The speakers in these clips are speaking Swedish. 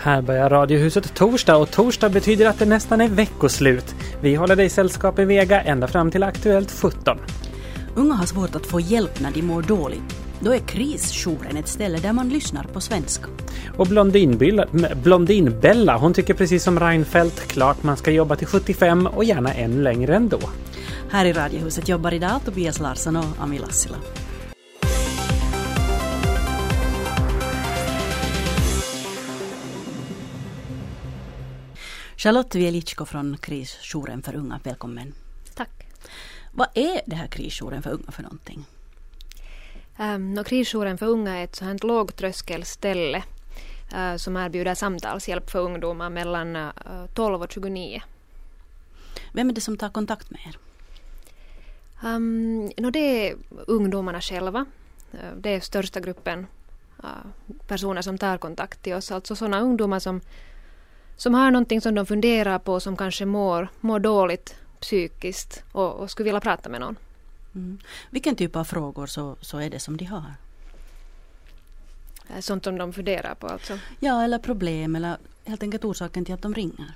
Här börjar Radiohuset torsdag och torsdag betyder att det nästan är veckoslut. Vi håller dig sällskap i Vega ända fram till Aktuellt 17. Unga har svårt att få hjälp när de mår dåligt. Då är krisjouren ett ställe där man lyssnar på svenska. Och Blondinbella, hon tycker precis som Reinfeldt, klart man ska jobba till 75 och gärna än längre ändå. Här i Radiohuset jobbar idag Tobias Larsson och Ami Lassila. Charlotte Wielichko från Krisjouren för unga, välkommen. Tack. Vad är det här Krisjouren för unga för någonting? Um, krisjouren för unga är ett sådant lågtröskelställe uh, som erbjuder samtalshjälp för ungdomar mellan uh, 12 och 29. Vem är det som tar kontakt med er? Um, no, det är ungdomarna själva. Uh, det är största gruppen personer som tar kontakt till oss. Alltså sådana ungdomar som, som har någonting som de funderar på som kanske mår, mår dåligt psykiskt och, och skulle vilja prata med någon. Mm. Vilken typ av frågor så, så är det som de har? Sånt som de funderar på alltså? Ja, eller problem eller helt enkelt orsaken till att de ringer.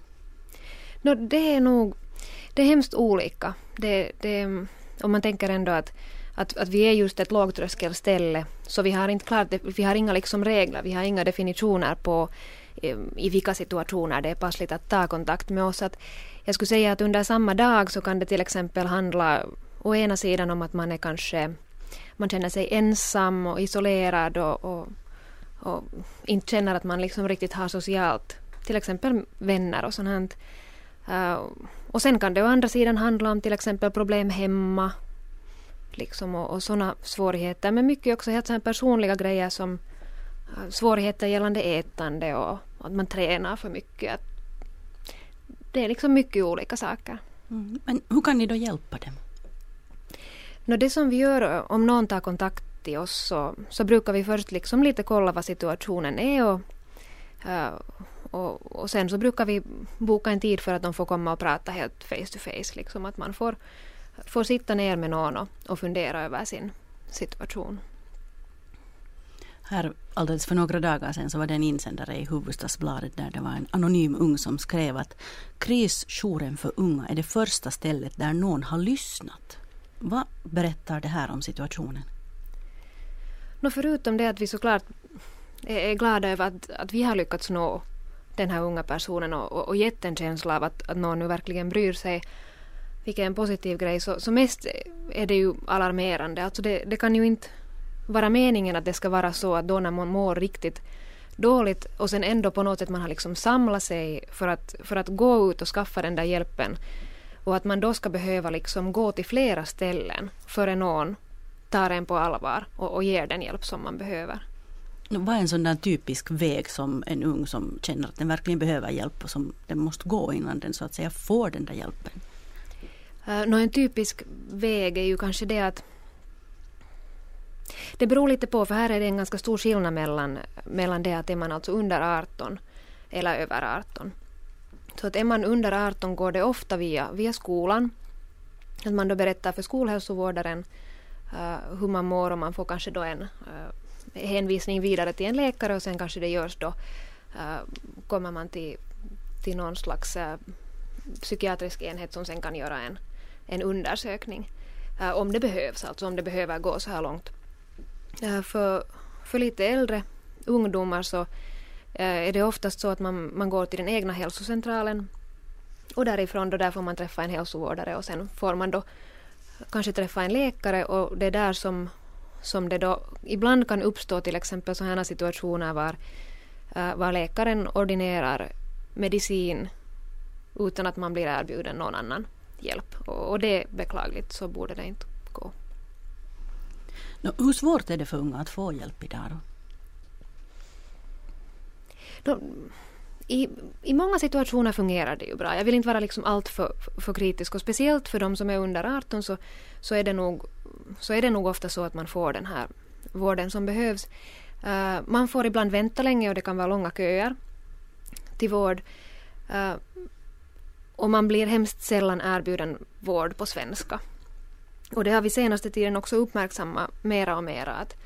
No, det är nog det är hemskt olika. Det, det, om man tänker ändå att, att, att vi är just ett lågtröskelställe så vi har inte klart, vi har inga liksom regler, vi har inga definitioner på i, vilka situationer det är passligt att ta kontakt med oss. Att jag skulle säga att under samma dag så kan det till exempel handla å ena sidan om att man är kanske man känner sig ensam och isolerad och, och, och inte känner att man liksom riktigt har socialt, till exempel vänner och sånt. Uh, och sen kan det å andra sidan handla om till exempel problem hemma liksom och, och sådana svårigheter men mycket också helt personliga grejer som uh, svårigheter gällande ätande och att man tränar för mycket. Att det är liksom mycket olika saker. Mm. Men hur kan ni då hjälpa dem? No, det som vi gör om någon tar kontakt till oss så, så brukar vi först liksom lite kolla vad situationen är och, uh, och, och, sen så brukar vi boka en tid för att de får komma och prata helt face to face. Liksom att man får, får sitta ner med någon och, och fundera över sin situation. Här alldeles för några dagar sedan så var det en insändare i Huvudstadsbladet där det var en anonym ung som skrev att krisjouren för unga är det första stället där någon har lyssnat. Vad berättar det här om situationen? No, förutom det att vi såklart är glada över att, att vi har lyckats nå den här unga personen och, och, och gett en känsla av att, att någon nu verkligen bryr sig, vilket är en positiv grej, så, så mest är det ju alarmerande. Alltså det, det kan ju inte vara meningen att det ska vara så att då när man mår riktigt dåligt och sen ändå på något sätt man har liksom samlat sig för att, för att gå ut och skaffa den där hjälpen och att man då ska behöva liksom gå till flera ställen före någon tar en på allvar och, och ger den hjälp som man behöver. Vad är en sån där typisk väg som en ung som känner att den verkligen behöver hjälp och som den måste gå innan den så att säga får den där hjälpen? Uh, no, en typisk väg är ju kanske det att det beror lite på, för här är det en ganska stor skillnad mellan, mellan det att är man alltså under 18 eller över 18. Så att är man under 18 går det ofta via, via skolan. Att man då berättar för skolhälsovårdaren uh, hur man mår och man får kanske då en uh, hänvisning vidare till en läkare och sen kanske det görs då uh, kommer man till, till någon slags psykiatrisk enhet som sen kan göra en, en undersökning. om det behövs, alltså om det behöver gå så här långt. Eh, för, för lite äldre ungdomar så eh, är det oftast så att man, man går till den egna hälsocentralen och därifrån då där får man träffa en hälsovårdare och sen får man då kanske träffa en läkare och det är där som, som det då ibland kan uppstå till exempel sådana situationer var, eh, var läkaren ordinerar medicin utan att man blir erbjuden någon annan hjälp. Och, och det är beklagligt, så borde det inte hur svårt är det för unga att få hjälp idag då? Då, i, I många situationer fungerar det ju bra. Jag vill inte vara liksom allt för, för kritisk och speciellt för de som är under 18 så, så, är det nog, så är det nog ofta så att man får den här vården som behövs. Uh, man får ibland vänta länge och det kan vara långa köer till vård. Uh, och man blir hemskt sällan erbjuden vård på svenska. Och det har vi senaste tiden också uppmärksammat mera och mera. Att,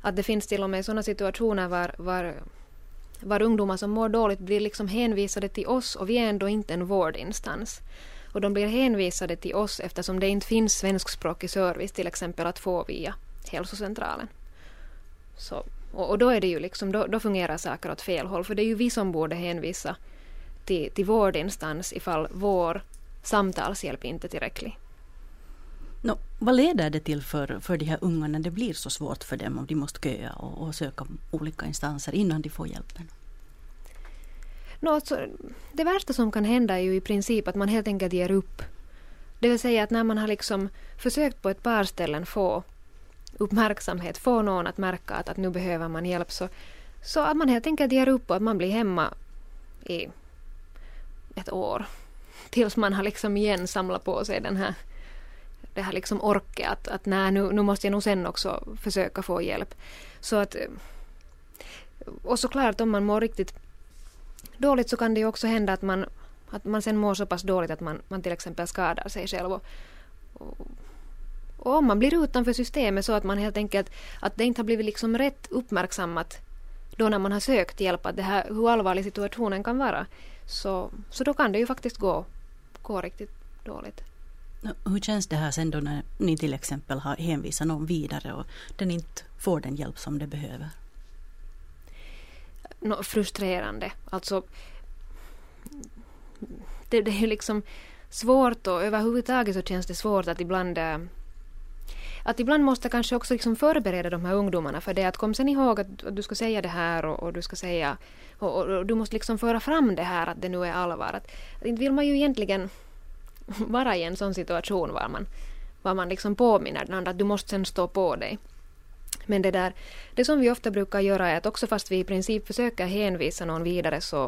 att det finns till och med sådana situationer var, var, var ungdomar som mår dåligt blir liksom hänvisade till oss och vi är ändå inte en vårdinstans. Och de blir hänvisade till oss eftersom det inte finns svenskspråkig service till exempel att få via hälsocentralen. Så, och, och, då är det ju liksom, då, då fungerar saker åt fel håll för det är ju vi som borde hänvisa till, till vårdinstans ifall vår samtalshjälp inte är tillräcklig. No, vad leder det till för, för de här unga när det blir så svårt för dem om de måste köa och, och söka olika instanser innan de får hjälpen? No, alltså, det värsta som kan hända är ju i princip att man helt enkelt ger upp. Det vill säga att när man har liksom försökt på ett par ställen få uppmärksamhet, få någon att märka att, att nu behöver man hjälp så, så att man helt enkelt ger upp och att man blir hemma i ett år. Tills man har liksom igen samlat på sig den här det här liksom orket att, att nej, nu, nu måste jag nog sen också försöka få hjälp. Så att eh, och såklart om man mår riktigt dåligt så kan det ju också hända att man, att man sen mår så pass dåligt att man, man till exempel skadar sig själv. Och, och, och om man blir utanför systemet så att man helt enkelt, att det inte har blivit liksom rätt uppmärksammat då när man har sökt hjälp, att det här, hur allvarlig situationen kan vara, så, så då kan det ju faktiskt gå, gå riktigt dåligt. Hur känns det här sen då när ni till exempel har hänvisat någon vidare och den inte får den hjälp som den behöver? No, frustrerande. Alltså, det, det är liksom svårt och överhuvudtaget så känns det svårt att ibland eh, att ibland måste kanske också liksom förbereda de här ungdomarna för det att kom sen ihåg att, att du ska säga det här och, och du ska säga och, och, och, du måste liksom föra fram det här att det nu är allvar. Att, att inte vill man ju egentligen vara i en sån situation var man, var man liksom påminner den andra att du måste sen stå på dig. Men det där, det som vi ofta brukar göra är att också fast vi i princip försöker hänvisa någon vidare så,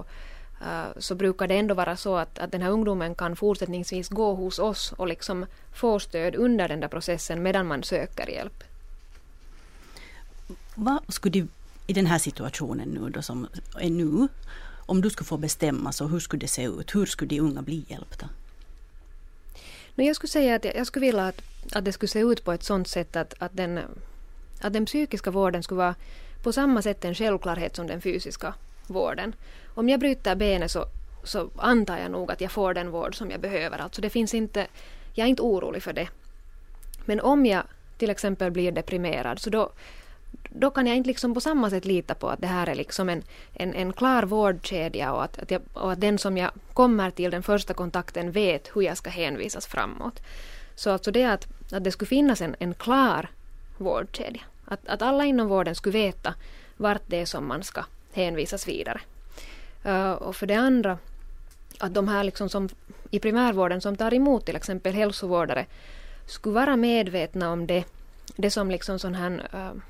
uh, så brukar det ändå vara så att, att den här ungdomen kan fortsättningsvis gå hos oss och liksom få stöd under den där processen medan man söker hjälp. Vad skulle du i den här situationen nu då som är nu, om du skulle få bestämma så hur skulle det se ut? Hur skulle de unga bli hjälpta? Men jag skulle säga att jag, skulle vilja att, att det skulle se ut på ett sådant sätt att, att, den, att den psykiska vården skulle vara på samma sätt en självklarhet som den fysiska vården. Om jag bryter benet så, så antar jag nog att jag får den vård som jag behöver. Alltså det finns inte, jag är inte orolig för det. Men om jag till exempel blir deprimerad så då, då kan jag inte liksom på samma sätt lita på att det här är liksom en, en, en klar vårdkedja och att, att, jag, och att den som jag kommer till den första kontakten vet hur jag ska hänvisas framåt. Så alltså det att, att det skulle finnas en, en klar vårdkedja. Att, att alla inom vården skulle veta vart det är som man ska hänvisas vidare. Uh, och för det andra att de här liksom som i primärvården som tar emot till exempel hälsovårdare skulle vara medvetna om det, det som liksom sån här uh,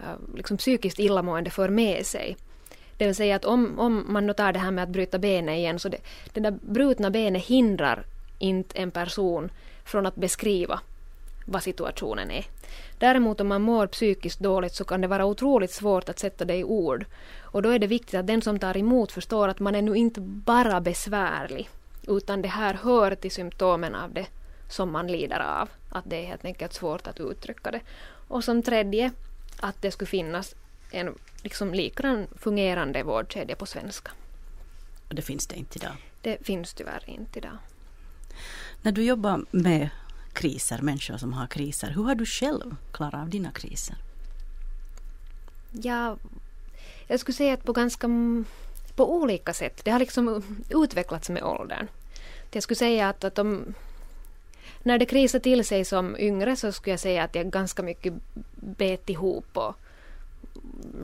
Äh, liksom psykiskt illamående för med sig. Det vill säga att om, om man nu tar det här med att bryta benet igen så det, det där brutna benet hindrar inte en person från att beskriva vad situationen är. Däremot om man mår psykiskt dåligt så kan det vara otroligt svårt att sätta det i ord. Och då är det viktigt att den som tar emot förstår att man är nu inte bara besvärlig utan det här hör till symptomen av det som man lider av. Att det är helt enkelt svårt att uttrycka det. Och som tredje att det skulle finnas en liksom likadan fungerande vårdkedja på svenska. Och det finns det inte idag? Det finns tyvärr inte idag. När du jobbar med kriser, människor som har kriser, hur har du själv klarat av dina kriser? Ja, jag skulle säga att på ganska på olika sätt. Det har liksom utvecklats med åldern. Jag skulle säga att, att de, när det krisade till sig som yngre så skulle jag säga att jag ganska mycket bet ihop och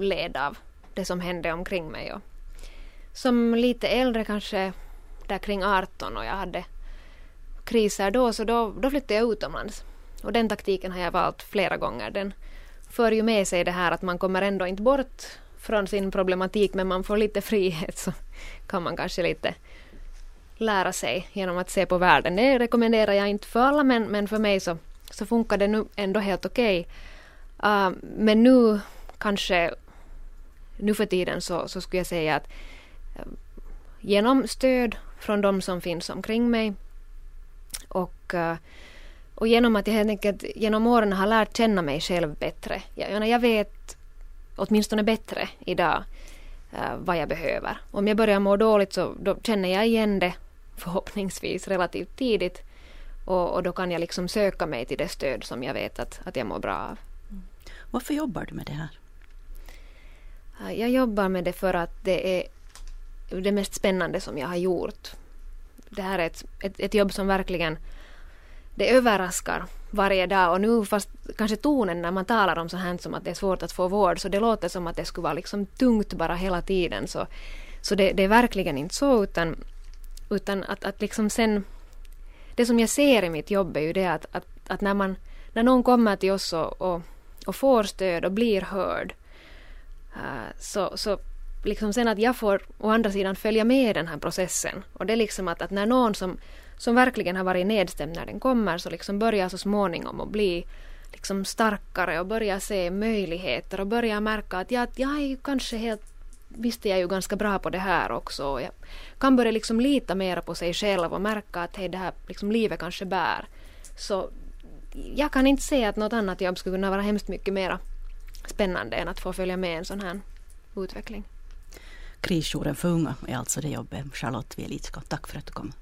led av det som hände omkring mig. Och som lite äldre kanske där kring 18 och jag hade kriser då så då, då flyttade jag utomlands. Och den taktiken har jag valt flera gånger. Den för ju med sig det här att man kommer ändå inte bort från sin problematik men man får lite frihet så kan man kanske lite lära sig genom att se på världen. Det rekommenderar jag inte för alla men, men för mig så, så funkar det nu ändå helt okej. Okay. Uh, men nu kanske nu för tiden så, så skulle jag säga att uh, genom stöd från de som finns omkring mig och, uh, och genom att jag helt enkelt genom åren har lärt känna mig själv bättre. Jag, jag vet åtminstone bättre idag eh, vad jag behöver. Om jag börjar må dåligt så då känner jag igen det förhoppningsvis relativt tidigt och, och, då kan jag liksom söka mig till det stöd som jag vet att, att jag mår bra av. Mm. Varför jobbar du med det här? Jag jobbar med det för att det är det mest spännande som jag har gjort. Det här är ett, ett, ett jobb som verkligen det överraskar varje dag och nu fast kanske tonen när man talar om så här som att det är svårt att få vård så det låter som att det skulle vara liksom tungt bara hela tiden så, så det, det är verkligen inte så utan, utan att, att liksom sen det som jag ser i mitt jobb är ju det att, att, att när man när någon kommer till oss och, och, och får stöd och blir hörd uh, så, så liksom sen att jag får å andra sidan följa med i den här processen. Och det är liksom att, att när någon som som verkligen har varit nedstämd när den kommer så liksom börjar så småningom att bli liksom starkare och börjar se möjligheter och börjar märka att jag, jag är ju kanske helt visste jag ju ganska bra på det här också. Jag kan börja liksom lita mer på sig själv och märka att hej, det här liksom livet kanske bär. Så jag kan inte se att något annat jobb skulle kunna vara hemskt mycket mer spännande än att få följa med en sån här utveckling. Krisjouren för unga är alltså det jobbet. Charlotte Wielitska, tack för att du kom.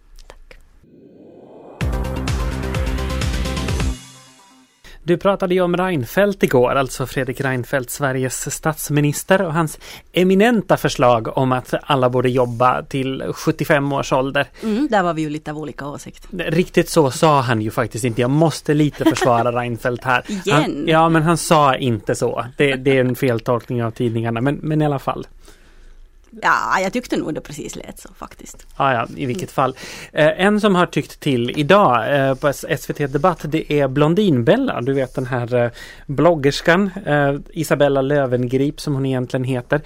Du pratade ju om Reinfeldt igår, alltså Fredrik Reinfeldt, Sveriges statsminister och hans eminenta förslag om att alla borde jobba till 75 års ålder. Mm, där var vi ju lite av olika åsikt. Riktigt så sa han ju faktiskt inte. Jag måste lite försvara Reinfeldt här. Igen? Han, ja, men han sa inte så. Det, det är en feltolkning av tidningarna, men, men i alla fall. Ja, jag tyckte nog det precis lät så faktiskt. Ja, ja, i vilket fall. Eh, en som har tyckt till idag eh, på SVT Debatt det är Blondinbella. Du vet den här eh, bloggerskan eh, Isabella Lövengrip som hon egentligen heter.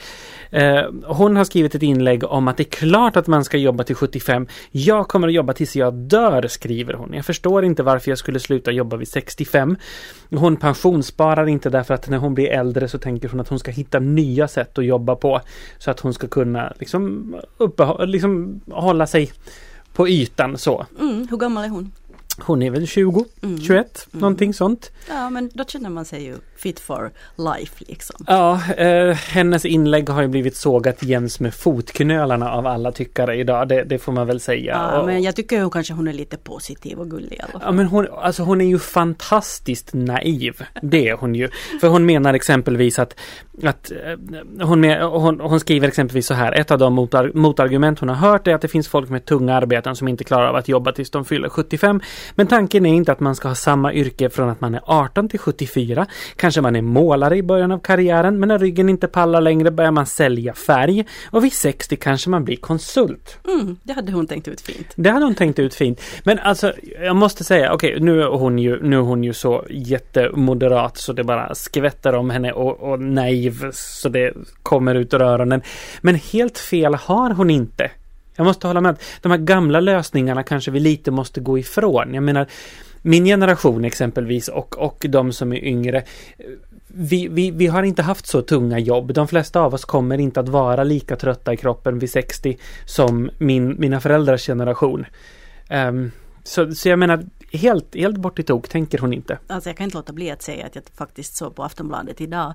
Eh, hon har skrivit ett inlägg om att det är klart att man ska jobba till 75. Jag kommer att jobba tills jag dör, skriver hon. Jag förstår inte varför jag skulle sluta jobba vid 65. Hon pensionssparar inte därför att när hon blir äldre så tänker hon att hon ska hitta nya sätt att jobba på. Så att hon ska kunna liksom, uppehå- liksom hålla sig på ytan så. Mm, hur gammal är hon? Hon är väl 20, mm. 21, mm. någonting sånt. Ja men då känner man sig ju fit for life liksom. Ja, eh, hennes inlägg har ju blivit sågat jäms med fotknölarna av alla tyckare idag. Det, det får man väl säga. Ja, och, men jag tycker ju kanske hon är lite positiv och gullig i alla fall. Ja men hon, alltså hon är ju fantastiskt naiv. Det är hon ju. För hon menar exempelvis att, att eh, hon, med, hon, hon skriver exempelvis så här. Ett av de motar, motargument hon har hört är att det finns folk med tunga arbeten som inte klarar av att jobba tills de fyller 75. Men tanken är inte att man ska ha samma yrke från att man är 18 till 74. Kanske man är målare i början av karriären men när ryggen inte pallar längre börjar man sälja färg. Och vid 60 kanske man blir konsult. Mm, det hade hon tänkt ut fint. Det hade hon tänkt ut fint. Men alltså jag måste säga, okej okay, nu är hon ju, nu är hon ju så jättemoderat så det bara skvätter om henne och, och naiv så det kommer ut ur öronen. Men helt fel har hon inte. Jag måste hålla med. De här gamla lösningarna kanske vi lite måste gå ifrån. Jag menar, min generation exempelvis och, och de som är yngre. Vi, vi, vi har inte haft så tunga jobb. De flesta av oss kommer inte att vara lika trötta i kroppen vid 60 som min, mina föräldrars generation. Um, så, så jag menar, helt, helt bort i tok tänker hon inte. Alltså jag kan inte låta bli att säga att jag faktiskt såg på Aftonbladet idag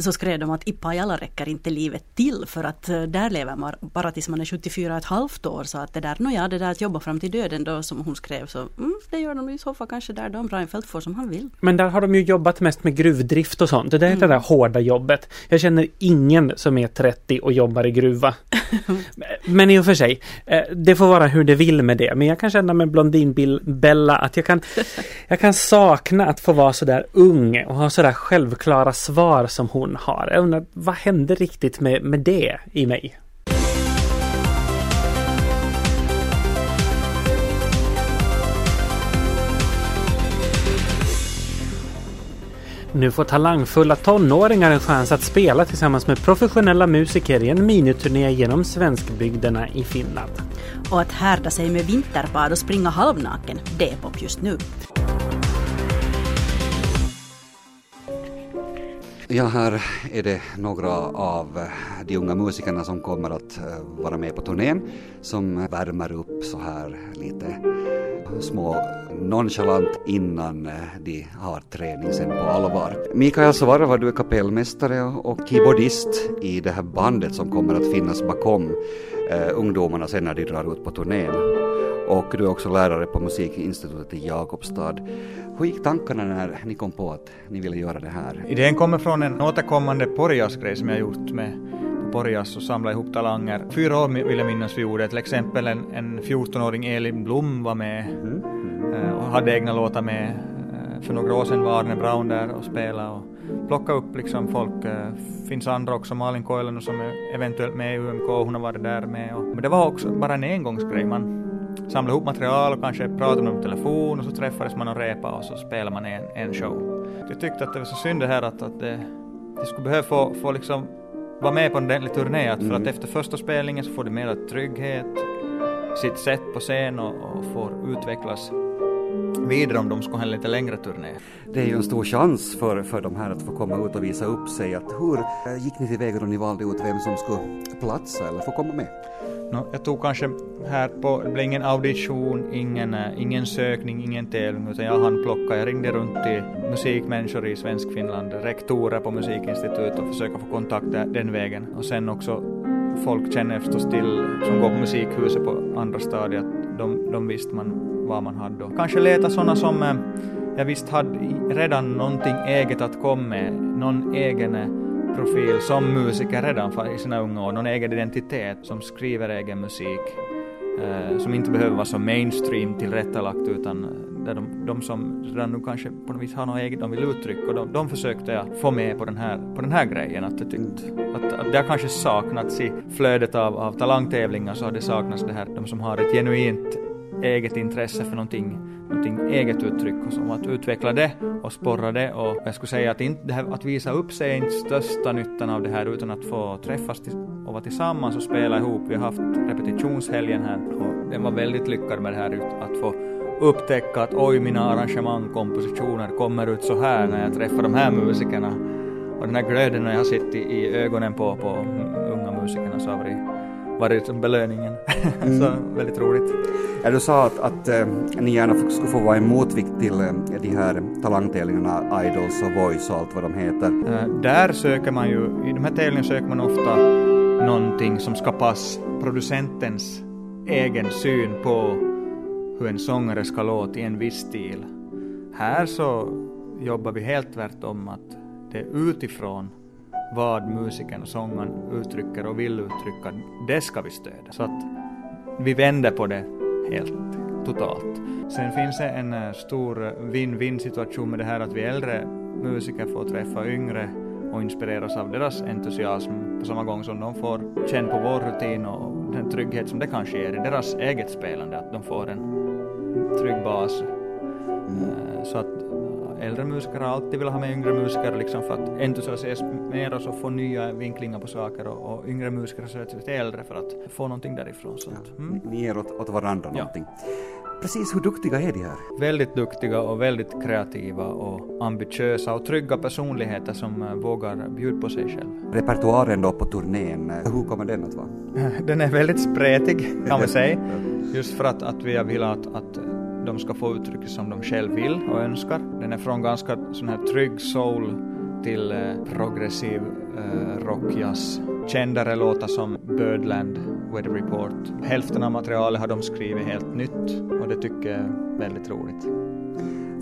så skrev de att i Pajala räcker inte livet till för att eh, där lever man bara tills man är 74 och ett halvt år. Så att det där, nåja, det där att jobba fram till döden då som hon skrev så mm, det gör de i så fall kanske där då Reinfeldt får som han vill. Men där har de ju jobbat mest med gruvdrift och sånt. Det där är mm. det där hårda jobbet. Jag känner ingen som är 30 och jobbar i gruva. men i och för sig, eh, det får vara hur det vill med det. Men jag kan känna med Blondinbella att jag kan, jag kan sakna att få vara sådär ung och ha sådär självklara svar som hon hon har. Jag undrar, vad hände riktigt med, med det i mig? Nu får talangfulla tonåringar en chans att spela tillsammans med professionella musiker i en miniturné genom svenskbygderna i Finland. Och att härda sig med vinterbad och springa halvnaken, det är pop just nu. Ja, här är det några av de unga musikerna som kommer att eh, vara med på turnén som värmer upp så här lite små nonchalant innan eh, de har träning sen på allvar. Mikael Svarva, du är kapellmästare och keyboardist i det här bandet som kommer att finnas bakom eh, ungdomarna sen när de drar ut på turnén. Och du är också lärare på musikinstitutet i Jakobstad. Hur gick tankarna när ni kom på att ni ville göra det här? Idén kommer från en återkommande porjasgrej som jag gjort med Porjas och samla ihop talanger. Fyra år vill jag minnas vi gjorde, till exempel en, en 14-åring Elin Blom var med mm. Mm. och hade egna låtar med. Eh, för några år sedan var Arne Brown där och spelade och plockade upp liksom folk. Eh, finns andra också, Malin Koilen som är eventuellt med i UMK, hon har varit där med. Och, men det var också bara en engångsgrej. Man samlade ihop material och kanske pratade med dem på telefon och så träffades man och repade och så spelade man en, en show. Jag tyckte att det var så synd det här att, att det, det skulle behöva få, få liksom vara med på en ordentlig turné, att för mm. att efter första spelningen så får du mer trygghet, sitt sätt på scen och, och får utvecklas vidare om de ska ha en lite längre turné. Det är ju en stor chans för, för de här att få komma ut och visa upp sig. Att hur gick ni tillväga då ni valde ut vem som skulle platsa eller få komma med? No, jag tog kanske här på, det blev ingen audition, ingen, uh, ingen sökning, ingen tävling, utan jag hann plocka, jag ringde runt till musikmänniskor i Svenskfinland, rektorer på musikinstitut och försöka få kontakt den vägen. Och sen också folk känner förstås till, som går på musikhuset på andra stadiet, de, de visste man vad man hade. Och kanske leta sådana som eh, jag visst hade redan någonting eget att komma med, någon egen eh, profil som musiker redan i sina unga år, någon egen identitet som skriver egen musik, eh, som inte behöver vara så mainstream tillrättalagt utan eh, där de, de som redan nu kanske på något vis har något eget de vill uttrycka och de, de försökte jag få med på den här, på den här grejen att jag tyckte att, att det har kanske saknats i flödet av, av talangtävlingar så har det saknats det här, de som har ett genuint eget intresse för någonting, någonting eget uttryck och som att utveckla det och sporra det och jag skulle säga att, inte, det här, att visa upp sig är inte största nyttan av det här utan att få träffas och vara tillsammans och spela ihop. Vi har haft repetitionshelgen här och den var väldigt lyckad med det här att få upptäcka att oj, mina arrangemang, kompositioner kommer ut så här när jag träffar de här musikerna. Och den här glöden jag har sett i, i ögonen på, på unga musikerna så har varit varit belöningen. Mm. så väldigt roligt. Ja, du sa att, att äh, ni gärna skulle få vara en motvikt till äh, de här talangtävlingarna, Idols och Voice och allt vad de heter. Äh, där söker man ju, i de här tävlingarna söker man ofta någonting som ska passa producentens egen syn på hur en sångare ska låta i en viss stil. Här så jobbar vi helt tvärtom att det är utifrån vad musikern och sångaren uttrycker och vill uttrycka, det ska vi stödja. Så att vi vänder på det helt totalt. Sen finns det en eh, stor eh, win-win situation med det här att vi äldre musiker får träffa yngre och inspireras av deras entusiasm på samma gång som de får känna på vår rutin och den trygghet som det kanske ger i deras eget spelande, att de får en trygg bas. Mm. Så att äldre musiker har alltid velat ha med yngre musiker liksom för att entusiasmeras och få nya vinklingar på saker och, och yngre musiker söker sig till äldre för att få någonting därifrån. Så ja, mm. Ni ger åt, åt varandra ja. någonting. Precis hur duktiga är de här? Väldigt duktiga och väldigt kreativa och ambitiösa och trygga personligheter som uh, vågar bjuda på sig själv. Repertoaren då på turnén, eh, hur kommer den att vara? Den är väldigt spretig kan man säga. Just för att, att vi vill att, att de ska få uttrycka som de själv vill och önskar. Den är från ganska sån här trygg soul till eh, progressiv eh, rockjazz. Kändare låtar som Birdland, Weather Report. Hälften av materialet har de skrivit helt nytt och det tycker jag är väldigt roligt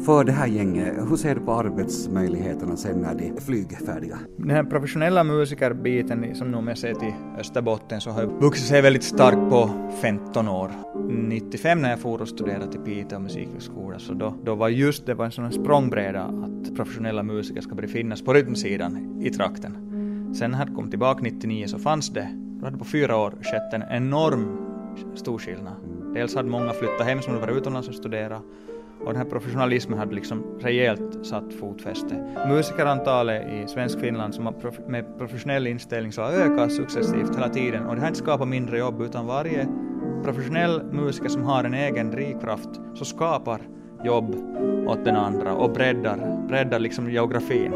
för det här gänget. Hur ser du på arbetsmöjligheterna sen när de är flygfärdiga? Den här professionella musikerbiten som nu med sig till Österbotten så har vuxit sig väldigt starkt på 15 år. 95 när jag for och studerade till Piteå musikhögskola så då, då var just det var en sån språngbräda att professionella musiker ska börja finnas på rytmsidan i trakten. Sen när jag kom tillbaka 99 så fanns det, då hade på fyra år skett en enorm stor skillnad. Dels hade många flyttat hem som hade varit utomlands och studerat och den här professionalismen hade liksom rejält satt fotfäste. Musikerantalet i svensk Finland som med professionell inställning så har ökat successivt hela tiden och det har inte skapat mindre jobb utan varje professionell musiker som har en egen drivkraft så skapar jobb åt den andra och breddar, breddar liksom geografin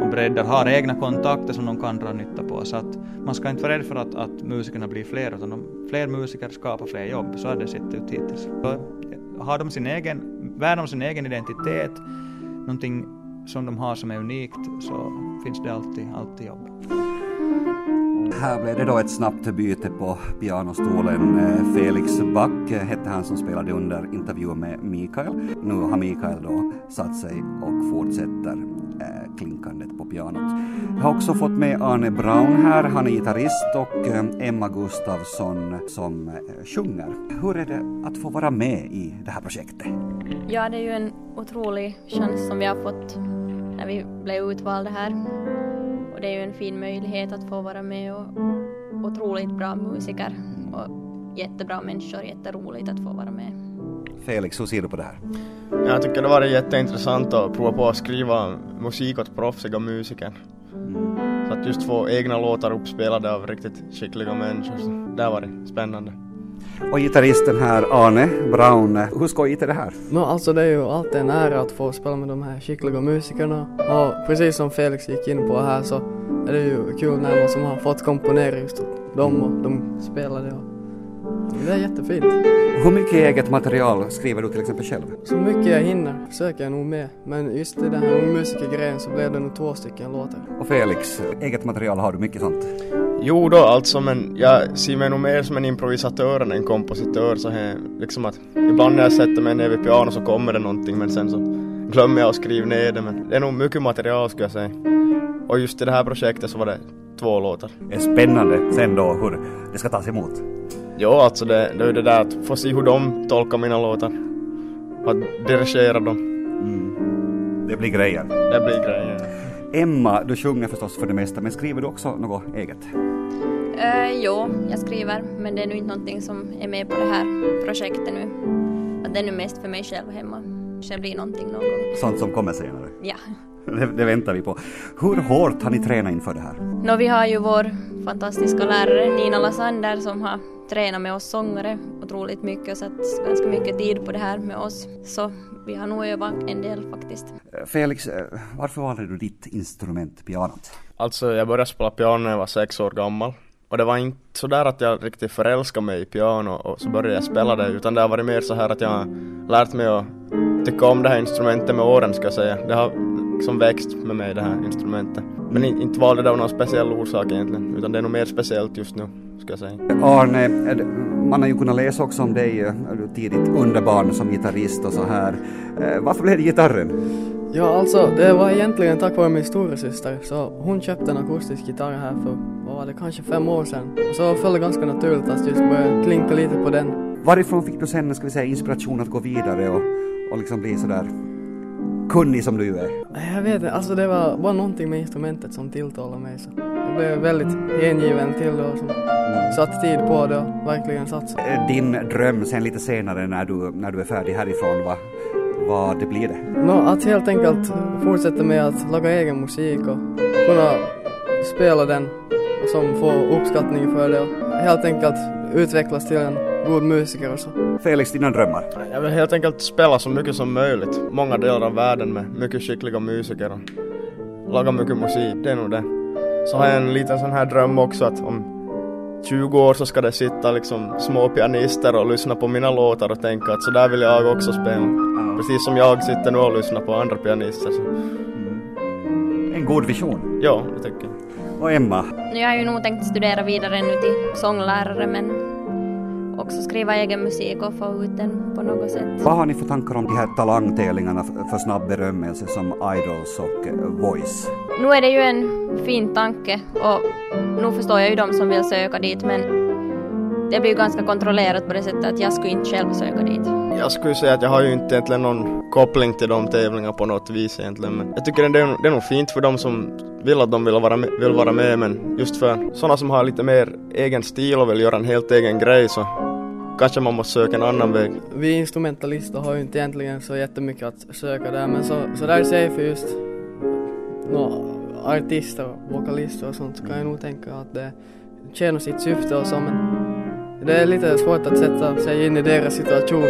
och breddar, har egna kontakter som de kan dra nytta på. Så att man ska inte vara rädd för att, att musikerna blir fler, utan de, fler musiker skapar fler jobb. Så har det sett ut hittills. Så har de sin egen, värna om sin egen identitet, någonting som de har som är unikt, så finns det alltid, alltid jobb. Här blev det då ett snabbt byte på pianostolen. Eh, Felix Back hette han som spelade under intervjun med Mikael. Nu har Mikael då satt sig och fortsätter Eh, klinkandet på pianot. Jag har också fått med Arne Braun här. Han är gitarrist och eh, Emma Gustafsson som eh, sjunger. Hur är det att få vara med i det här projektet? Ja, det är ju en otrolig chans som vi har fått när vi blev utvalda här och det är ju en fin möjlighet att få vara med och otroligt bra musiker och jättebra människor, jätteroligt att få vara med. Felix, hur ser du på det här? Jag tycker det var jätteintressant att prova på att skriva musik åt proffsiga musiker. Mm. Så att just få egna låtar uppspelade av riktigt skickliga människor, så det var det spännande. Och gitarristen här, Arne Braun, hur skojigt är det här? No, alltså det är ju alltid en ära att få spela med de här skickliga musikerna och precis som Felix gick in på här så är det ju kul när man som har fått komponera just dem och de spelade och det är jättefint. Hur mycket eget material skriver du till exempel själv? Så mycket jag hinner försöker jag nog med. Men just i den här musikergrejen så blev det nog två stycken låtar. Och Felix, eget material, har du mycket sånt? Jo då, alltså men jag ser mig nog mer som en improvisatör än en kompositör så här, liksom att ibland när jag sätter mig ner vid piano så kommer det någonting men sen så glömmer jag att skriva ner det men det är nog mycket material skulle jag säga. Och just i det här projektet så var det två låtar. Det är spännande sen då hur det ska tas emot. Ja, alltså det, det är ju det där att få se hur de tolkar mina låtar. Att dirigera dem. Mm. Det blir grejen. Det blir grejen. Emma, du sjunger förstås för det mesta, men skriver du också något eget? Uh, jo, jag skriver, men det är nu inte någonting som är med på det här projektet nu. Att det är nu mest för mig själv hemma. Det blir någonting någon gång. Sånt som kommer senare? Ja. Det, det, väntar vi på. Hur hårt har ni tränat inför det här? Nå, vi har ju vår fantastiska lärare Nina Lassander som har tränat med oss sångare otroligt mycket och satt ganska mycket tid på det här med oss. Så vi har nog övat en del faktiskt. Felix, eh, varför valde du ditt instrument, pianot? Alltså jag började spela piano när jag var sex år gammal. Och det var inte så där att jag riktigt förälskade mig i piano och så började jag spela det utan det har varit mer så här att jag har lärt mig att tycka om det här instrumentet med åren ska jag säga. Det har liksom växt med mig det här instrumentet. Men inte valde det av någon speciell orsak egentligen utan det är nog mer speciellt just nu ska jag säga. Arne, man har ju kunnat läsa också om dig eh, tidigt underbarn som gitarrist och så här. Eh, varför blev det gitarren? Ja, alltså det var egentligen tack vare min storasyster. Så hon köpte en akustisk gitarr här för, vad var det, kanske fem år sedan. Och så föll det ganska naturligt att just börja klinka lite på den. Varifrån fick du sen, ska vi säga, inspiration att gå vidare och, och liksom bli sådär kunnig som du är? Jag vet inte, alltså det var bara någonting med instrumentet som tilltalade mig. Så jag blev väldigt hängiven till det och som mm. satt tid på det och verkligen satsade. Eh, din dröm sen lite senare när du, när du är färdig härifrån, vad, vad blir det? No, att helt enkelt fortsätta med att laga egen musik och kunna spela den och som få uppskattning för det och helt enkelt utvecklas till en god musiker och så. Felix, dina drömmar? Jag vill helt enkelt spela så mycket som möjligt. Många delar av världen med mycket skickliga musiker och laga mycket musik, det är nog det. Så har jag en liten sån här dröm också att om 20 år så ska det sitta liksom små pianister och lyssna på mina låtar och tänka att så där vill jag också spela. Precis som jag sitter nu och lyssnar på andra pianister. Så. Mm. En god vision. Ja, det tycker jag. Och Emma? Jag har ju nog tänkt studera vidare nu till sånglärare men också skriva egen musik och få ut den på något sätt. Vad har ni för tankar om de här talangtävlingarna för snabb berömmelse som Idols och eh, Voice? Nu är det ju en fin tanke och nu förstår jag ju de som vill söka dit men det blir ju ganska kontrollerat på det sättet att jag skulle inte själv söka dit. Jag skulle säga att jag har ju inte egentligen någon koppling till de tävlingarna på något vis egentligen men jag tycker det är, det är nog fint för de som vill att de vill vara, med, vill vara med men just för sådana som har lite mer egen stil och vill göra en helt egen grej så kanske man måste söka en annan väg. Vi instrumentalister har ju inte egentligen så jättemycket att söka där men så, så där säger för just no, artister och vokalister och sånt så kan jag nog tänka att det tjänar sitt syfte och så men det är lite svårt att sätta sig in i deras situation.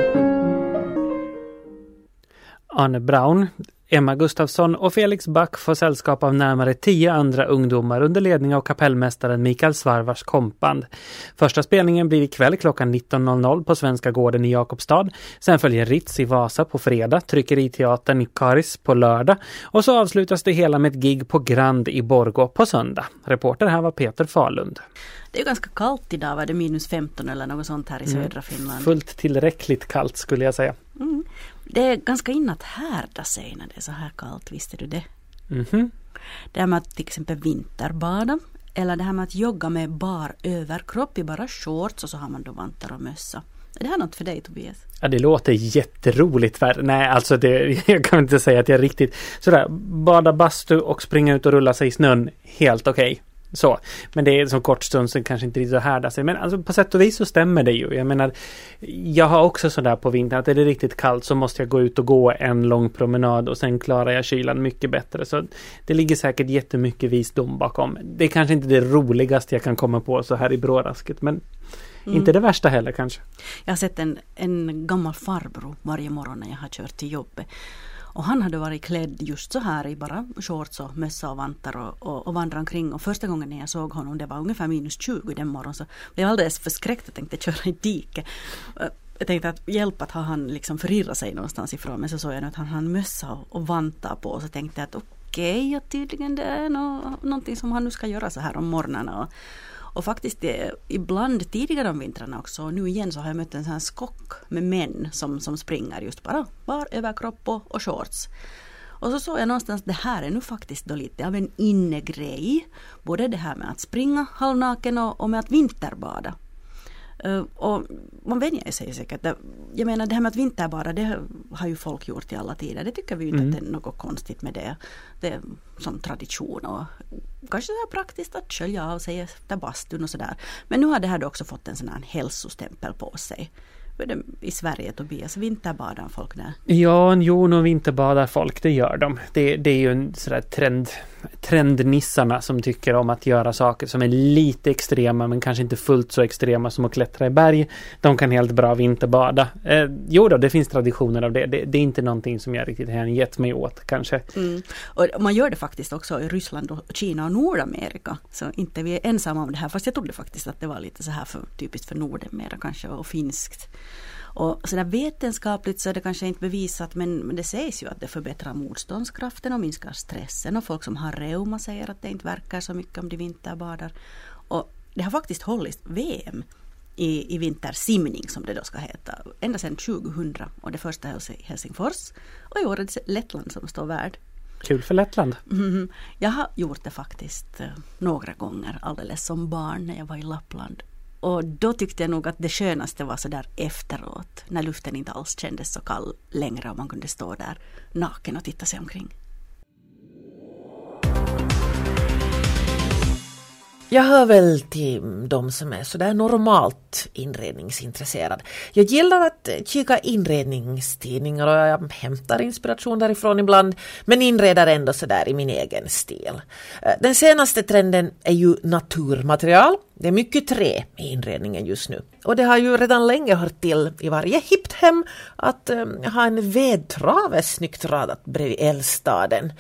Arne Braun, Emma Gustafsson och Felix Back får sällskap av närmare tio andra ungdomar under ledning av kapellmästaren Mikael Svarvars kompband. Första spelningen blir ikväll klockan 19.00 på Svenska Gården i Jakobstad. Sen följer Ritz i Vasa på fredag, Tryckeriteatern i Karis på lördag och så avslutas det hela med ett gig på Grand i Borgå på söndag. Reporter här var Peter Falund. Det är ganska kallt idag, var det minus 15 eller något sånt här i Mm. södra Finland? Fullt tillräckligt kallt skulle jag säga. Mm. Det är ganska in att härda sig när det är så här kallt, visste du det? Mhm. Det här med att till exempel vinterbada eller det här med att jogga med bar överkropp i bara shorts och så har man då vantar och mössa. Är det här något för dig Tobias? Ja, det låter jätteroligt. Nej, alltså det, jag kan inte säga att jag riktigt sådär bada bastu och springa ut och rulla sig i snön. Helt okej. Så. Men det är så kort stund så kanske inte riktigt att härda sig. Men alltså på sätt och vis så stämmer det ju. Jag menar, jag har också sådär på vintern att är det riktigt kallt så måste jag gå ut och gå en lång promenad och sen klarar jag kylan mycket bättre. Så det ligger säkert jättemycket visdom bakom. Det är kanske inte det roligaste jag kan komma på så här i brårasket. Men inte det värsta heller kanske. Jag har sett en, en gammal farbror varje morgon när jag har kört till jobbet. Och han hade varit klädd just så här i bara shorts och mössa och vantar och, och, och vandrat omkring. Och första gången när jag såg honom, det var ungefär minus 20 den morgonen, så blev jag alldeles förskräckt och tänkte köra i diket. Jag tänkte att hjälp att ha han liksom förirrat sig någonstans ifrån. Men så såg jag nu att han hade mössa och, och vantar på. Och så tänkte jag att okej, okay, tydligen det är nå, någonting som han nu ska göra så här om morgnarna. Och, och faktiskt det, ibland tidigare om vintrarna också, och nu igen så har jag mött en sån här skock med män som, som springer just bara bar överkropp och, och shorts. Och så såg jag någonstans, det här är nu faktiskt då lite av en innegrej. Både det här med att springa halvnaken och, och med att vinterbada. Eh, och man vänjer sig säkert. Jag menar det här med att vinterbada det har ju folk gjort i alla tider. Det tycker vi ju inte Mm. att det är något konstigt med det. Det är som tradition och kanske så praktiskt att skölja av sig efter bastun och sådär. Men nu har det här också fått en sån här hälsostämpel på sig. I Sverige Tobias, vinterbadar folk där? Ja, jo, nog vinterbadar folk, det gör de. Det, det är ju en sådär trend, trendnissarna som tycker om att göra saker som är lite extrema men kanske inte fullt så extrema som att klättra i berg. De kan helt bra vinterbada. Eh, jo då, det finns traditioner av det. det. Det är inte någonting som jag riktigt hängett mig åt kanske. Mm. Och man gör det faktiskt också i Ryssland, och Kina och Nordamerika. Så inte vi är ensamma om det här. Fast jag trodde faktiskt att det var lite så här för, typiskt för Nordamerika kanske och finskt. Och sådär vetenskapligt så är det kanske inte bevisat men, det sägs ju att det förbättrar motståndskraften och minskar stressen. Och folk som har reuma säger att det inte verkar så mycket om de vinterbadar. Och det har faktiskt hållits VM i, i vintersimning som det då ska heta. Ända sedan 2000 och det första hölls i Helsingfors. Och i år är det Lettland som står värd. Kul för Lettland. Mhm. Jag har gjort det faktiskt eh, några gånger alldeles som barn när jag var i Lappland. Och då tyckte jag nog att det skönaste var så där efteråt när luften inte alls kändes så kall längre och man kunde stå där naken och titta sig omkring. Jag hör väl till de som är sådär normalt inredningsintresserad. Jag gillar att eh, kika inredningstidningar och jag hämtar inspiration därifrån ibland men inreder ändå sådär i min egen stil. Eh, den senaste trenden är ju naturmaterial. Det är mycket trä i inredningen just nu. Och det har ju redan länge hört till i varje hippt hem att eh, ha en vedtrave snyggt radat bredvid eldstaden.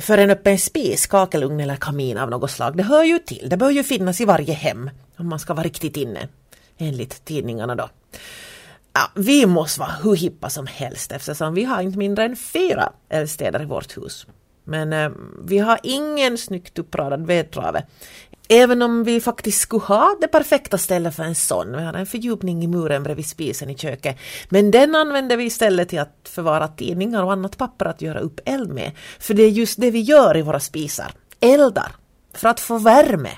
För en öppen spis, kakelugn eller kamin av något slag, det hör ju till. Det bör ju finnas i varje hem om man ska vara riktigt inne, enligt tidningarna då. Ja, vi måste vara hur hippa som helst eftersom vi har inte mindre än fyra eldstäder i vårt hus. Men eh, vi har ingen snyggt uppradad vedtrave. Även om vi faktiskt skulle ha det perfekta stället för en sån. Vi har en fördjupning i muren bredvid spisen i köket. Men den använder vi istället till att förvara tidningar och annat papper att göra upp eld med. För det är just det vi gör i våra spisar. Eldar. För att få värme.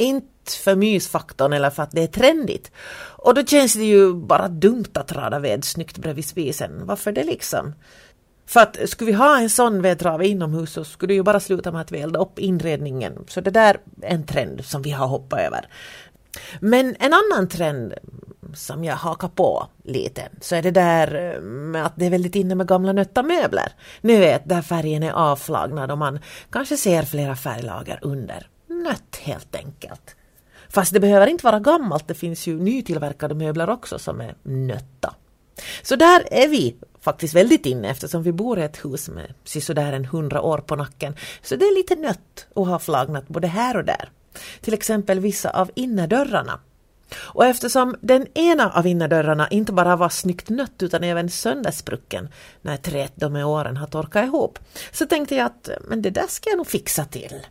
Inte för mysfaktorn eller för att det är trendigt. Och då känns det ju bara dumt att rada ved snyggt bredvid spisen. Varför det liksom? För att skulle vi ha en sån vedtrave inomhus så skulle det ju bara sluta med att vi eldar upp inredningen. Så det där är en trend som vi har hoppat över. Men en annan trend som jag hakar på lite så är det där eh, med att det är väldigt inne med gamla nötta möbler. Ni vet där färgen är avflagnad och man kanske ser flera färglager under. Nött helt enkelt. Fast det behöver inte vara gammalt, det finns ju nytillverkade möbler också som är nötta. Så där är vi faktiskt väldigt inne eftersom vi bor i ett hus med sisådär en hundra år på nacken. Så det är lite nött och har flagnat både här och där. Till exempel vissa av innerdörrarna. Och eftersom den ena av innerdörrarna inte bara var snyggt nött utan även söndersprucken när träet de med åren har torkat ihop så tänkte jag att men det där ska jag nog fixa till.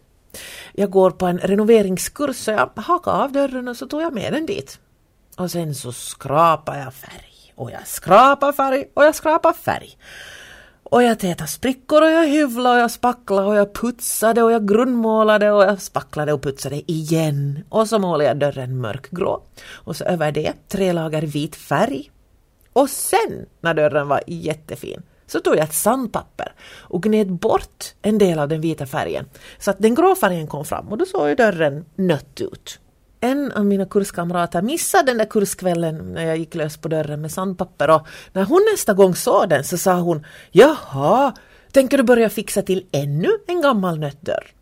Jag går på en renoveringskurs så jag hakade av dörren och så tog jag med den dit. Och sen så skrapar jag färg och jag skrapar färg och jag skrapar färg. Och jag tätade sprickor och jag hyvlade och jag spacklade och jag putsade och jag grundmålade och jag spacklade och putsade igen. Och så målade jag dörren mörkgrå. Och så över det tre lager vit färg. Och sen, när dörren var jättefin, så tog jag ett sandpapper och gned bort en del av den vita färgen så att den grå färgen kom fram och då såg ju dörren nött ut. En av mina kurskamrater missade den där kurskvällen när jag gick lös på dörren med sandpapper och när hon nästa gång såg den så sa hon Jaha, tänker du börja fixa till ännu en gammal nött dörr?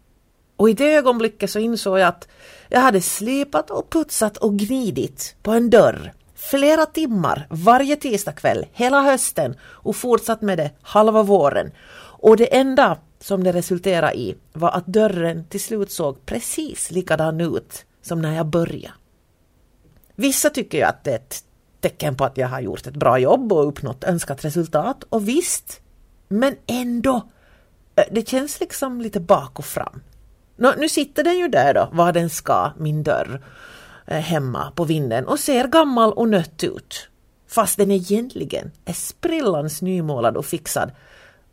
Och i det ögonblicket så insåg jag att jag hade slipat och putsat och gnidit på en dörr flera timmar varje tisdagkväll hela hösten och fortsatt med det halva våren. Och det enda som det resulterade i var att dörren till slut såg precis likadan ut som när jag började. Vissa tycker ju att det är ett tecken på att jag har gjort ett bra jobb och uppnått önskat resultat och visst, men ändå, det känns liksom lite bak och fram. Nå, nu sitter den ju där då, var den ska, min dörr. Eh, hemma på vinden och ser gammal och nött ut. Fast den egentligen är sprillans nymålad och fixad.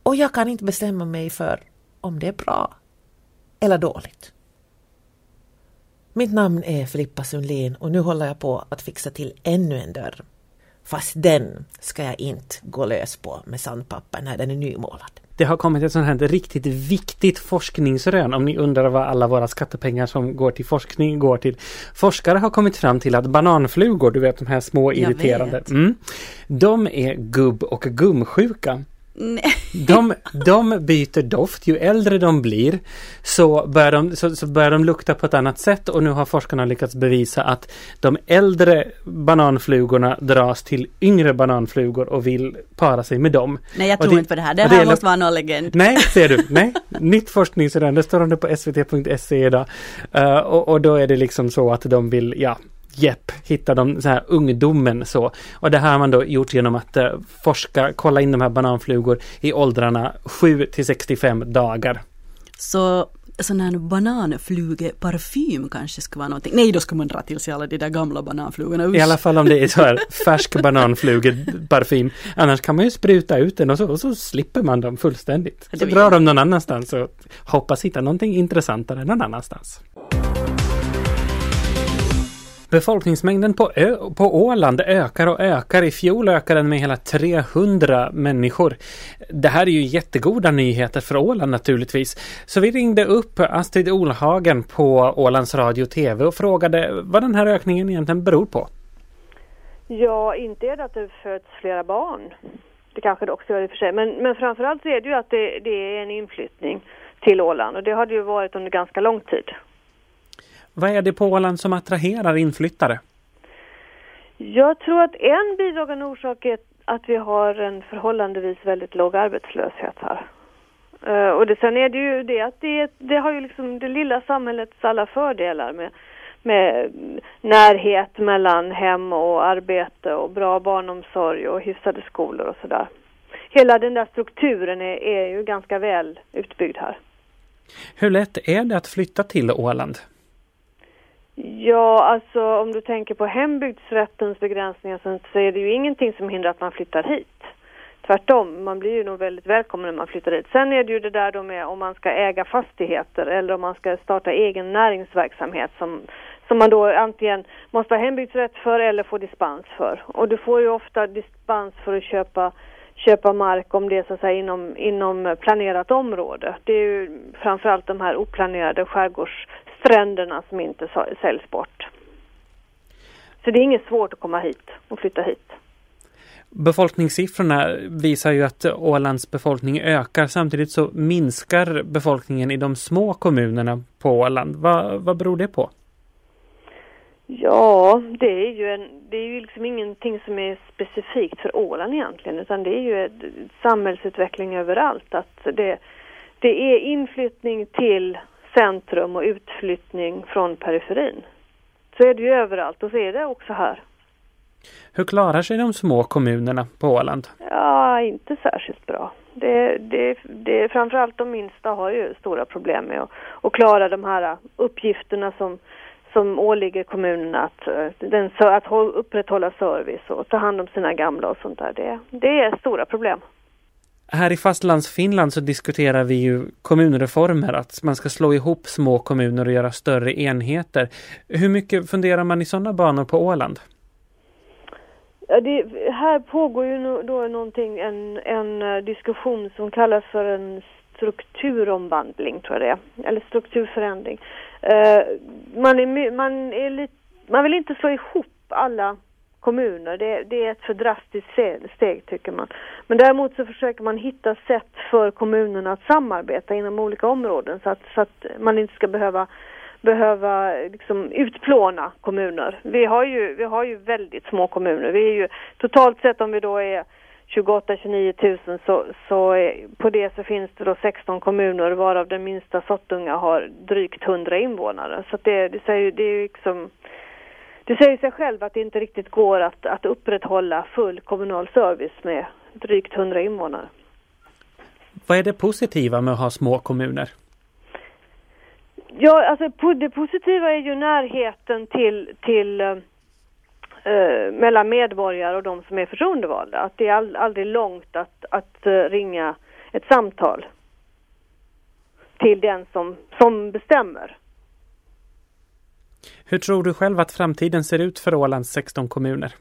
Och jag kan inte bestämma mig för om det är bra eller dåligt. Mitt namn är Filippa Sundlin och nu håller jag på att fixa till ännu en dörr. Fast den ska jag inte gå lös på med sandpapper när den är nymålad. Det har kommit ett sånt här riktigt viktigt forskningsrön om ni undrar vad alla våra skattepengar som går till forskning går till. Forskare har kommit fram till att bananflugor, du vet de här små irriterande, mm, de är gubb och gumsjuka. De, de byter doft, ju äldre de blir så börjar de, så, så börjar de lukta på ett annat sätt och nu har forskarna lyckats bevisa att de äldre bananflugorna dras till yngre bananflugor och vill para sig med dem. Nej, jag tror det, inte på det här. Det här det måste vara någon legend. Nej, ser du. Nej, nytt forskningsrön. Det står om det på svt.se idag. Uh, och, och då är det liksom så att de vill, ja, Jepp, hitta de så här ungdomen så. Och det här har man då gjort genom att uh, forska, kolla in de här bananflugor i åldrarna 7 till 65 dagar. Så sån här bananflugeparfym kanske skulle vara någonting. Nej, då ska man dra till sig alla de där gamla bananflugorna. Usch. I alla fall om det är så här färsk bananflugeparfym. Annars kan man ju spruta ut den och så, och så slipper man dem fullständigt. Så drar de någon annanstans och hoppas hitta någonting intressantare någon annanstans. Befolkningsmängden på, Ö på Åland ökar och ökar. I fjol ökade den med hela 300 människor. Det här är ju jättegoda nyheter för Åland naturligtvis. Så vi ringde upp Astrid Olhagen på Ålands Radio TV och frågade vad den här ökningen egentligen beror på. Ja, inte är det att det föds flera barn. Det kanske det också gör i och för sig. Men, men framförallt så är det ju att det, det är en inflyttning till Åland och det har det ju varit under ganska lång tid. Vad är det på Åland som attraherar inflyttare? Jag tror att en bidragande orsak är att vi har en förhållandevis väldigt låg arbetslöshet här. Uh, och det, sen är det ju det att det, det har ju liksom det lilla samhällets alla fördelar med, med närhet mellan hem och arbete och bra barnomsorg och hyfsade skolor och sådär. Hela den där strukturen är, är ju ganska väl utbyggd här. Hur lätt är det att flytta till Åland? Ja, alltså om du tänker på hembygdsrättens begränsningar så är det ju ingenting som hindrar att man flyttar hit. Tvärtom, man blir ju nog väldigt välkommen när man flyttar hit. Sen är det ju det där då med om man ska äga fastigheter eller om man ska starta egen näringsverksamhet som, som man då antingen måste ha hembygdsrätt för eller få dispens för. Och du får ju ofta dispens för att köpa köpa mark om det är så att säga inom, inom planerat område. Det är ju framförallt de här oplanerade skärgårds stränderna som inte säljs bort. Så det är inget svårt att komma hit och flytta hit. Befolkningssiffrorna visar ju att Ålands befolkning ökar. Samtidigt så minskar befolkningen i de små kommunerna på Åland. Vad, vad beror det på? Ja, det är ju en, det är ju liksom ingenting som är specifikt för Åland egentligen, utan det är ju samhällsutveckling överallt. Att det, det är inflyttning till centrum och utflyttning från periferin. Så är det ju överallt och så är det också här. Hur klarar sig de små kommunerna på Åland? Ja, inte särskilt bra. Det, det, det, framförallt de minsta har ju stora problem med att, att klara de här uppgifterna som, som åligger kommunerna att, den, att upprätthålla service och ta hand om sina gamla och sånt där. Det, det är stora problem. Här i fastlandsfinland så diskuterar vi ju kommunreformer, att man ska slå ihop små kommuner och göra större enheter. Hur mycket funderar man i sådana banor på Åland? Ja, det, här pågår ju då någonting, en, en eh, diskussion som kallas för en strukturomvandling, tror jag det är. Eller strukturförändring. Uh, man, är, man, är lite, man vill inte slå ihop alla kommuner. Det, det, är ett för drastiskt steg tycker man. Men däremot så försöker man hitta sätt för kommunerna att samarbeta inom olika områden så att, så att man inte ska behöva behöva liksom utplåna kommuner. Vi har ju, vi har ju väldigt små kommuner. Vi är ju totalt sett om vi då är 28-29 000 så, så är, på det så finns det då 16 kommuner varav den minsta Sottunga har drygt 100 invånare. Så det, det ju det är liksom det säger sig själv att det inte riktigt går att, att upprätthålla full kommunal service med drygt 100 invånare. Vad är det positiva med att ha små kommuner? Ja, alltså det positiva är ju närheten till, till uh, mellan medborgare och de som är förtroendevalda. Att det är all, aldrig långt att, att uh, ringa ett samtal till den som, som bestämmer. Hur tror du själv att framtiden ser ut för Ålands 16 kommuner?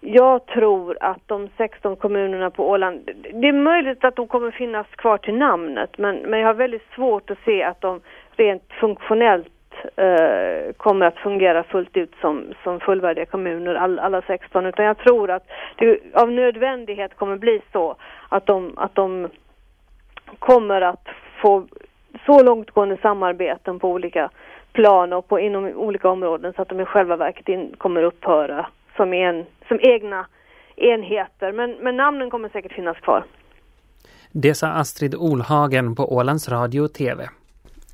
Jag tror att de 16 kommunerna på Åland, det är möjligt att de kommer finnas kvar till namnet men, men jag har väldigt svårt att se att de rent funktionellt eh, kommer att fungera fullt ut som, som fullvärdiga kommuner, all, alla 16, utan jag tror att det av nödvändighet kommer bli så att de, att de kommer att få så långtgående samarbeten på olika plan och på, inom olika områden så att de i själva verket in, kommer upphöra som, en, som egna enheter. Men, men namnen kommer säkert finnas kvar. Det sa Astrid Olhagen på Ålands Radio och TV.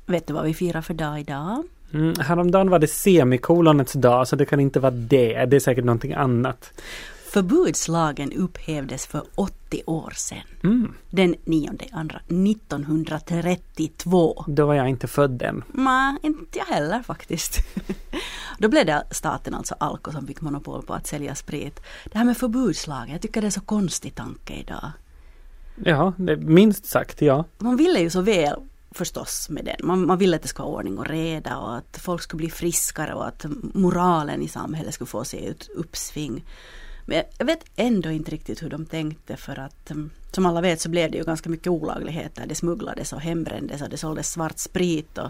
Vet du vad vi firar för dag idag? Mm, häromdagen var det semikolonets dag så det kan inte vara det. Det är säkert någonting annat. Förbudslagen upphävdes för 80 år sedan. Mm. Den 9 andra 1932. Då var jag inte född än. Nej, inte jag heller faktiskt. Då blev det staten, alltså Alko, som fick monopol på att sälja sprit. Det här med förbudslagen, jag tycker det är så konstig tanke idag. Ja, det, minst sagt ja. Man ville ju så väl förstås med den. Man, man ville att det ska vara ordning och reda och att folk skulle bli friskare och att moralen i samhället skulle få sig ett uppsving. Men jag vet ändå inte riktigt hur de tänkte för att mm, som alla vet så blev det ju ganska mycket olagligheter. Det smugglades och hembrändes och det såldes svart sprit och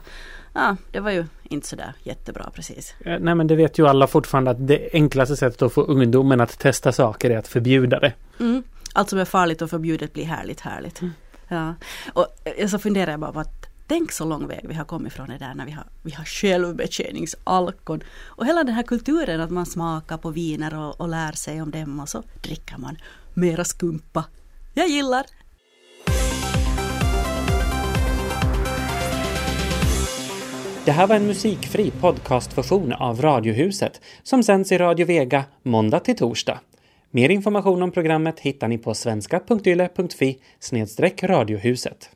ja, det var ju inte sådär jättebra precis. Nej men det vet ju alla fortfarande att det enklaste sättet att få ungdomen att testa saker är att förbjuda det. Mm. Allt som är farligt och förbjudet blir härligt härligt. Mm. Ja. Och så funderar jag bara på att Tänk så lång väg vi har kommit från det där när vi har, vi har självbetjäningsalkon. Och hela den här kulturen att man smakar på viner och, och lär sig om dem och så dricker man mera skumpa. Jag gillar! Det här var en musikfri podcastversion av Radiohuset som sänds i Radio Vega måndag till torsdag. Mer information om programmet hittar ni på svenska.yle.fi radiohuset.